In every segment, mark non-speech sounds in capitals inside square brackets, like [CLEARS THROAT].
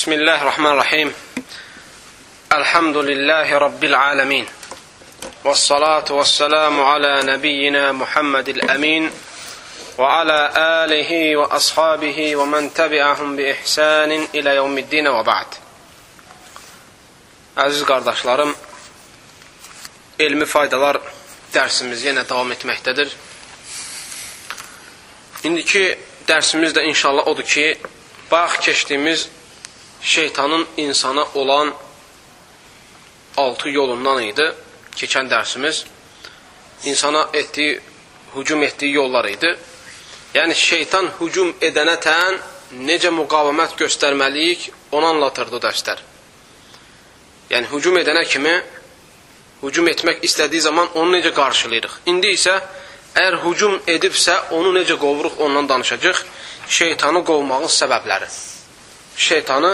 Bismillahirrahmanirrahim. Elhamdülillahi Rabbil alemin. Ve salatu ve selamu ala nebiyyina Muhammedil emin. Ve ala alihi ve ashabihi ve men tebi'ahum bi ihsanin ila yevmiddine ve ba'd. Əziz qardaşlarım, elmi faydalar dərsimiz yenə davam etməkdədir. İndiki dərsimiz də inşallah odur ki, bax keçdiyimiz şeytanın insana olan altı yolundan idi keçən dərsimiz. İnsana etdiyi, hücum etdiyi yollar idi. Yəni, şeytan hücum edənətən necə müqavimət göstərməliyik, onu anlatırdı dərslər. Yəni, hücum edənə kimi hücum etmək istədiyi zaman onu necə qarşılayırıq. İndi isə əgər hücum edibsə, onu necə qovuruq, ondan danışacaq. Şeytanı qovmağın səbəbləri. Şeytanı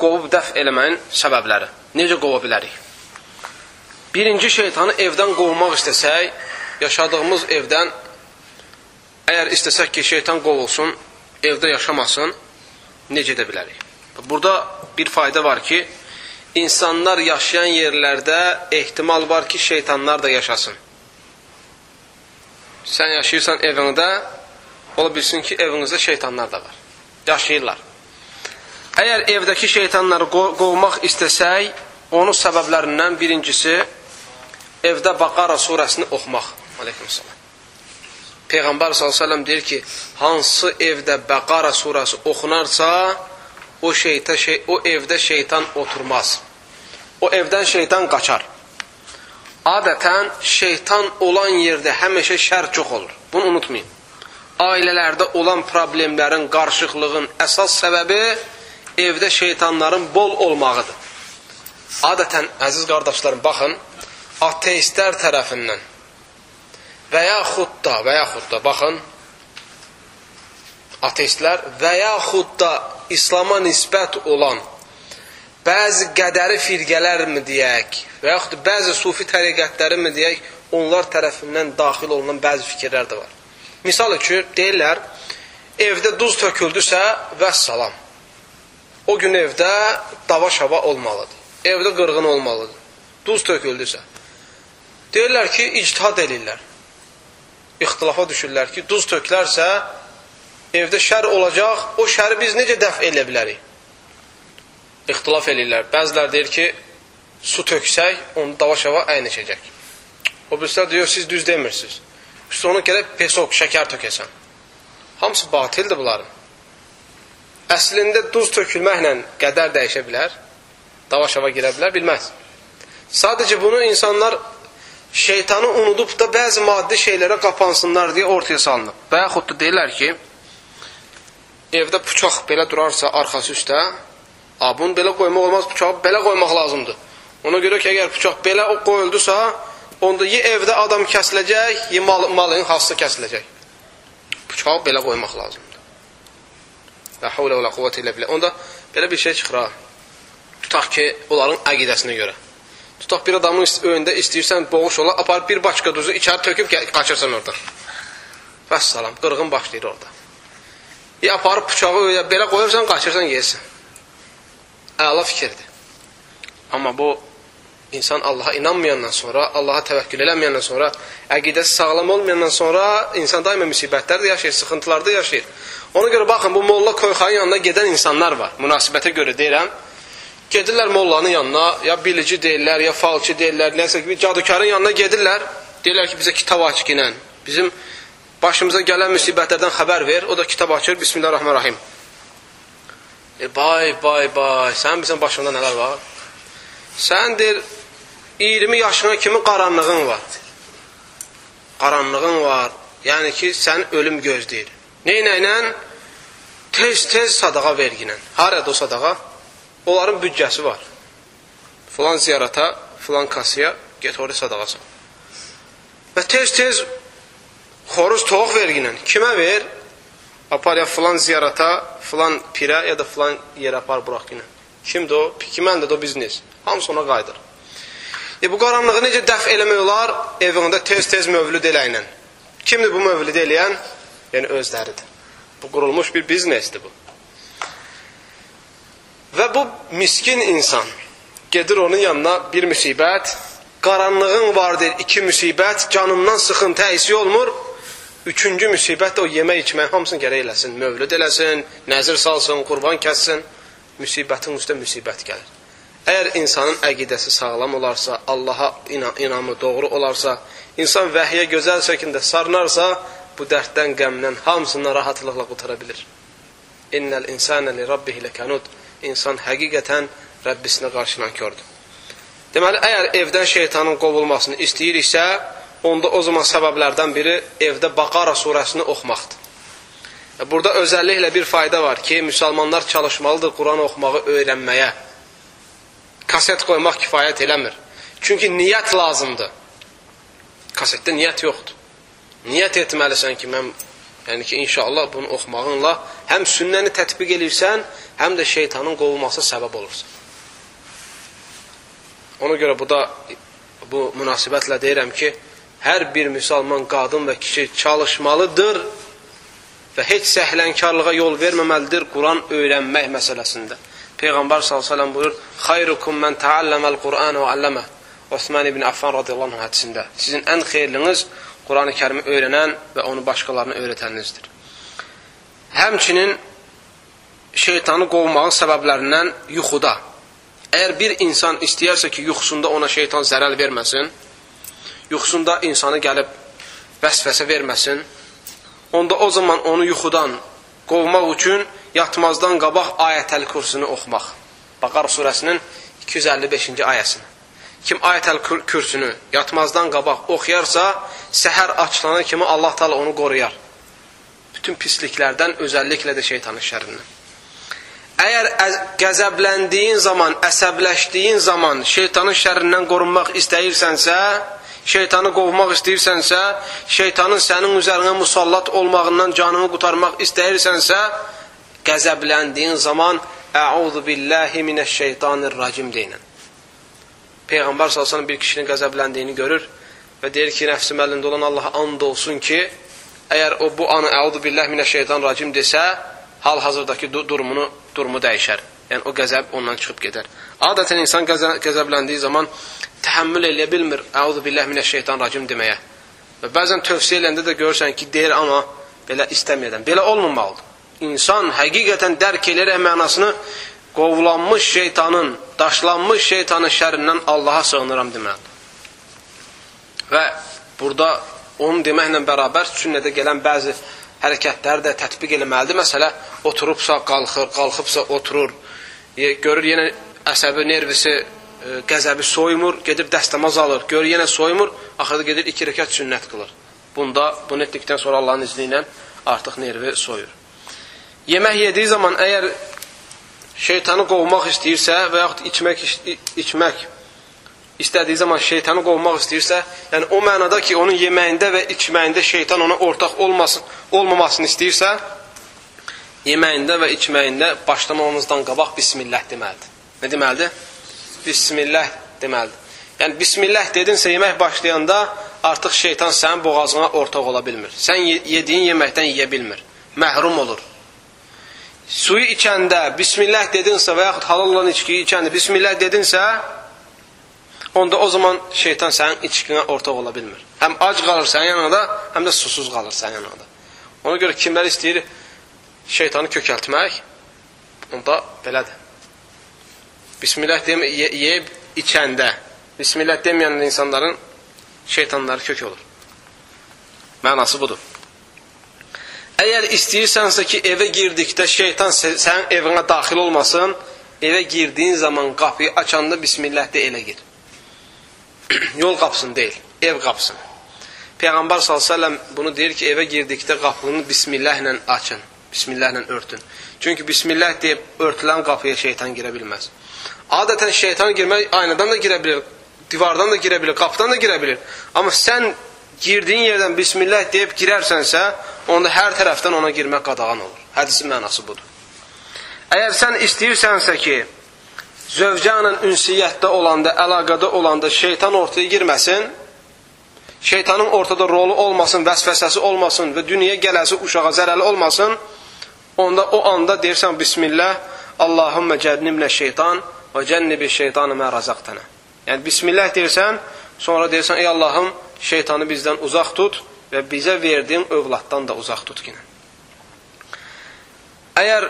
qovub dəf eləməyin səbəbləri. Necə qova bilərik? Birinci şeytanı evdən qovmaq istəsək, yaşadığımız evdən əgər istəsək ki, şeytan qovulsun, evdə yaşamasın, necə edə bilərik? Burada bir fayda var ki, insanlar yaşayan yerlərdə ehtimal var ki, şeytanlar da yaşasın. Sən yaşayırsan evində, ola bilsin ki, evinizdə şeytanlar da var. Yaşayırlar. Əgər evdəki şeytanları qovmaq istəsək, onun səbəblərindən birincisi evdə Baqara surəsini oxumaq. Aleykümselam. Peyğəmbər s.ə.v deyir ki, hansı evdə Bəqara surəsi oxunarsa, o, şeyta, şey, o evdə şeytan oturmaz. O evdən şeytan qaçar. Adətən şeytan olan yerdə həmişə şər çox olur. Bunu unutmayın. Ailələrdə olan problemlərin, qarışıqlığın əsas səbəbi evdə şeytanların bol olmağıdır. Adətən, əziz qardaşlarım, baxın, ateistlər tərəfindən və yaxud da, və yaxud da, baxın, ateistlər və yaxud da İslama nisbət olan bəzi qədəri firqələrmi deyək və yaxud da bəzi sufi təriqətlərimmi deyək, onlar tərəfindən daxil olunan bəzi fikirlər də var. Misal üçün, deyirlər, evdə duz töküldüsə, vəssalam. O gün evdə dava şava olmalıdır. Evdə qırğın olmalıdır. Duz töküldüsə. Deyirlər ki, ictihad eləyirlər. İxtilafa düşürlər ki, duz töklərsə, evdə şər olacaq, o şəri biz necə dəf elə bilərik? İxtilaf eləyirlər. Bəzilər deyir ki, su töksək, onu dava-şava əyniçəcək. O birisilər deyir, siz düz demirsiniz. Üstə onu gələk pesok, şəkər tökəsən. Hamısı batildir bunların. Əslində duz tökülməklə qədər dəyişə bilər, dava-şava girə bilər, bilməz. Sadəcə bunu insanlar şeytanı unudub da bəzi maddi şeylərə qapansınlar deyə ortaya salınıb. Və yaxud da deyirlər ki, evdə bıçaq belə durarsa arxası üstə, a, bunu belə qoymaq olmaz, bıçağı belə qoymaq lazımdır. Ona görə ki, əgər bıçaq belə qoyuldusa, onda ya evdə adam kəsiləcək, ya mal, malın hassa kəsiləcək. Bıçağı belə qoymaq lazımdır. La havlə və la quvvətə ilə bilə. Onda belə bir şey çıxır ha. Tutaq ki, onların əqidəsinə görə. Tutaq bir adamın önündə istəyirsən boğuş ola, apar bir başqa duzu içəri töküb qaçırsan oradan. Vəssalam, qırğın başlayır orada. Ya aparıb bıçağı ya belə qoyursan, qaçırsan, yeyirsən. Əla fikirdir. Amma bu insan Allaha inanmayandan sonra, Allaha təvəkkül eləməyəndən sonra, əqidəsi sağlam olmayandan sonra insan daima müsibətlər də yaşayır, sıxıntılar da yaşayır. Ona görə baxın, bu molla koyxanın yanına gedən insanlar var. Münasibətə görə deyirəm. Gedirlər mollanın yanına, ya bilici deyirlər, ya falçı deyirlər, nəsə kimi cadukarın yanına gedirlər. Deyirlər ki, bizə kitab aç ginən. Bizim başımıza gələn müsibətlərdən xəbər ver. O da kitab açır. Bismillahirrahmanirrahim. E, bay, bay, bay. Sən bilsən başında nələr var? Sən deyir, 20 yaşına kimi qaranlığın var. Qaranlığın var. Yəni ki, sən ölüm gözləyir. Neynə ilə? Tez-tez sadaqa verginən. Harada o sadaqa? Onların büdcəsi var. Filan ziyarata, filan kasıya get orada sadaqa sal. Və tez-tez xoruz toğuq verginən. Kimə ver? Apar ya filan ziyarata, filan pirə ya da filan yerə apar buraq günə. Kimdir o? Kiməndir o biznes. Hamısı ona qayıdır. E, bu qaranlığı necə dəf eləmək olar? Evində tez-tez mövlüd eləyinə. Kimdir bu mövlüd eləyən? Yəni özləridir. Bu qurulmuş bir biznesdir bu. Və bu miskin insan gedir onun yanına bir müsibət, qaranlığın var deyir, iki müsibət, canından sıxıntı əksi olmur. Üçüncü müsibət də o yemək içmək hamısını gərək eləsin. Mövlüd eləsin, nəzir salsın, qurban kəssin. Müsibətin üstə müsibət gəlir. Əgər insanın əqidəsi sağlam olarsa, Allaha inamı doğru olarsa, insan vəhyə gözəl şəkildə sarınarsa, bu dərddən, qəmdən hamısından rahatlıqla qutara bilir. İnnəl insənə li rabbihi ləkanud. İnsan həqiqətən Rəbbisinə qarşı nankördür. Deməli, əgər evdən şeytanın qovulmasını istəyiriksə, onda o zaman səbəblərdən biri evdə Baqara surəsini oxumaqdır. Burada özəlliklə bir fayda var ki, müsəlmanlar çalışmalıdır Quran oxumağı öyrənməyə. Kaset qoymaq kifayət eləmir. Çünki niyyət lazımdır. Kasetdə niyyət yoxdur. Niyyət etməlisən ki, mən yəni ki, inşallah bunu oxumağınla həm sünnəni tətbiq edirsən, həm də şeytanın qovulması səbəb olursan. Ona görə bu da bu münasibətlə deyirəm ki, hər bir müsəlman qadın və kişi çalışmalıdır və heç səhlənkarlığa yol verməməlidir Quran öyrənmək məsələsində. Peyğəmbər s.ə.v buyurur, Xayrukum mən təalləməl Qur'an və alləmə. Osman ibn Affan radiyallahu anh hədisində. Sizin ən xeyirliniz Quran-ı kərimi öyrənən və onu başqalarına öyrətəninizdir. Həmçinin şeytanı qovmağın səbəblərindən yuxuda. Əgər bir insan istəyərsə ki, yuxusunda ona şeytan zərər verməsin, yuxusunda insanı gəlib vəsvəsə verməsin, onda o zaman onu yuxudan qovmaq üçün yatmazdan qabaq ayətəl kursunu oxumaq. Baqar surəsinin 255-ci ayəsini. Kim ayətəl kürsünü yatmazdan qabaq oxuyarsa, səhər açılana kimi Allah Taala onu qoruyar. Bütün pisliklərdən, özəlliklə də şeytanın şərrindən. Əgər qəzəbləndiyin zaman, əsəbləşdiyin zaman şeytanın şərrindən qorunmaq istəyirsənsə, şeytanı qovmaq istəyirsənsə, şeytanın sənin üzərinə musallat olmağından canını qutarmaq istəyirsənsə, qəzəbləndiyin zaman Əuzu billahi minəşşeytanirracim deyinən. Peyğəmbər sallallahu bir kişinin qəzəbləndiyini görür və deyir ki, nəfsim əlində olan Allaha and olsun ki, əgər o bu anı Əuzu billahi minəşşeytanirracim desə, hal-hazırdakı durumunu durumu dəyişər. Yəni o qəzəb ondan çıxıb gedər. Adətən insan qəzəbləndiyi zaman təhəmmül eləyə bilmir. Əuzu billahi minəşşeytanirracim deməyə. Və bəzən tövsiyə eləndə də görürsən ki, deyir amma belə istəməyədən. Belə olmamalıdır. İnsan həqiqətən dərk edərək mənasını qovulanmış şeytanın, daşlanmış şeytanın şərrindən Allaha sığınıram deməlidir. Və burada onu deməklə bərabər sünnədə gələn bəzi hərəkətləri də tətbiq eləməlidir. Məsələ, oturubsa qalxır, qalxıbsa oturur, görür yenə əsəbi nervisi qəzəbi soymur, gedir dəstəmaz alır, görür yenə soymur, axırda gedir iki rəkat sünnət qılır. Bunda, bunu etdikdən sonra Allahın izni ilə artıq nervi soyur. Yemək yediyi zaman əgər şeytanı qovmaq istəyirsə və yaxud içmək, içmək istədiyi zaman şeytanı qovmaq istəyirsə, yəni o mənada ki, onun yeməyində və içməyində şeytan ona ortaq olmasın, olmamasını istəyirsə, yeməyində və içməyində başlamamızdan qabaq bismillah deməlidir. Nə deməlidir? Bismillah deməlidir. Yəni, Bismillah dedinsə yemək başlayanda artıq şeytan sənin boğazına ortaq ola bilmir. Sən yediyin yeməkdən yeyə bilmir. Məhrum olur. Suyu içəndə Bismillah dedinsə və yaxud halal olan içkiyi içəndə Bismillah dedinsə, onda o zaman şeytan sənin içkinə ortaq ola bilmir. Həm ac qalır sənin yanında, həm də susuz qalır sənin yanında. Ona görə kimlər istəyir şeytanı kökəltmək, onda belədir. Bismillah deyəm, ye yeyib içəndə, Bismillah deməyən insanların şeytanları kök olur. Mənası budur. Əgər istəyirsənsə ki, evə girdikdə şeytan sənin evinə daxil olmasın, evə girdiyin zaman qapıyı açanda Bismillah de elə gir. [CLEARS THROAT] Yol qapısını deyil, ev qapısını. Peyğəmbər s.ə.v bunu deyir ki, evə girdikdə qapını Bismillah ilə açın, Bismillah ilə örtün. Çünki Bismillah deyib örtülən qapıya şeytan girə bilməz. Adətən şeytan girmək aynadan da girə bilir, divardan da girə bilir, qapıdan da girə bilir. Amma sən girdiyin yerdən Bismillah deyib girərsənsə, onda hər tərəfdən ona girmək qadağan olur. Hədisin mənası budur. Əgər sən istəyirsənsə ki, zövcənlə ünsiyyətdə olanda, əlaqədə olanda şeytan ortaya girməsin, şeytanın ortada rolu olmasın, vəsvəsəsi olmasın və dünyaya gələsi uşağa zərəli olmasın, onda o anda deyirsən Bismillah, Allahümmə cənnibnə şeytan və cənnibi şeytanı mə razaqtana. Yəni, bismillah deyirsən, sonra deyirsən, ey Allahım, şeytanı bizdən uzaq tut və bizə verdiyin övladdan da uzaq tut ki. Əgər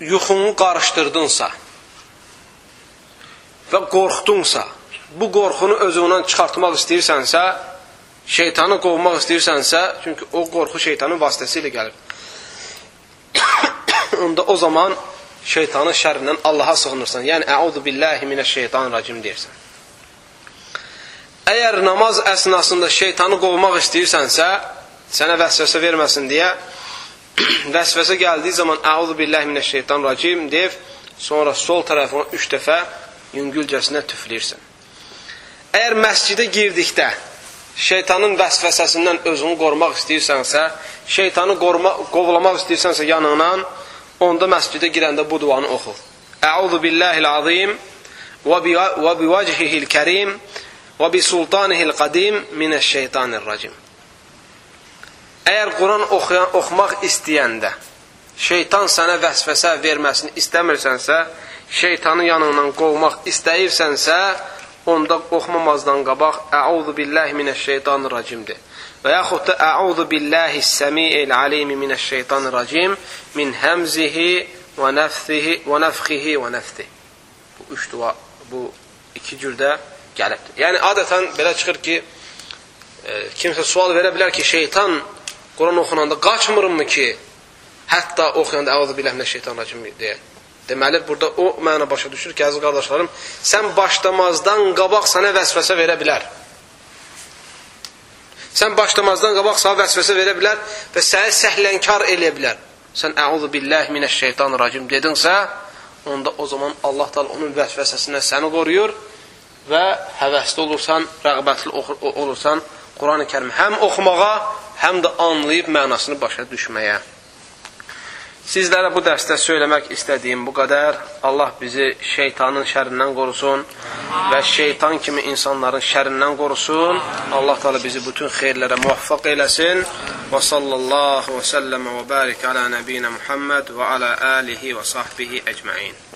yuxunu qarışdırdınsa və qorxdunsa, bu qorxunu özündən çıxartmaq istəyirsənsə, şeytanı qovmaq istəyirsənsə, çünki o qorxu şeytanın vasitəsilə gəlir. [COUGHS] Onda o zaman şeytanın şərrindən Allaha sığınırsan. Yəni, əudu billahi minəşşeytanirracim deyirsən. Əgər namaz əsnasında şeytanı qovmaq istəyirsənsə, sənə vəsvəsə verməsin deyə, [CLEARS THROAT] vəsvəsə gəldiyi zaman əudu billahi minəşşeytanirracim deyib, sonra sol tərəfinə üç dəfə yüngülcəsinə tüfləyirsən. Əgər məscidə girdikdə şeytanın vəsvəsəsindən özünü qorumaq istəyirsənsə, şeytanı qoruma, qovlamaq istəyirsənsə yanından, onda məscidə girəndə bu duanı oxu. Əuzu billahil azim və bivəcihil kərim və bisultanihil qadim minəşşeytanirracim. Əgər Quran oxuyan, oxumaq istəyəndə şeytan sənə vəsvəsə verməsini istəmirsənsə, şeytanı yanından qovmaq istəyirsənsə, onda oxumamazdan qabaq Əuzu billahi minəşşeytanirracimdir. Və yaxud da Əuzu billahi səmiil alimi minəşşeytanirracim min həmzihi və nəfsihi və nəfxihi və nəfsi. Bu üç dua bu iki cürdə gəlibdir. Yəni adətən belə çıxır ki, e, kimsə sual verə bilər ki, şeytan Quran oxunanda qaçmırmı ki, hətta oxuyanda Əuzu billahi minəşşeytanirracim deyə. Deməli, burada o məna başa düşür ki, əziz qardaşlarım, sən başlamazdan qabaq sənə vəsvəsə verə bilər. Sən başlamazdan qabaq sənə vəsvəsə verə bilər və səni səhlənkar eləyə bilər. Sən əuzu billahi minəşşeytanirracim dedinsə, onda o zaman Allah da onun vəsvəsəsindən səni qoruyur və həvəsli olursan, rəğbətli olursan Quran-ı Kərimi həm oxumağa, həm də anlayıb mənasını başa düşməyə. Sizlərə bu dərsdə söyləmək istədiyim bu qədər. Allah bizi şeytanın şərindən qorusun və şeytan kimi insanların şərindən qorusun. Allah Teala bizi bütün xeyirlərə muvaffaq eləsin. Və sallallahu və səlləm və barik alə nəbiyinə Muhammed və alə alihi və sahbihi əcməin.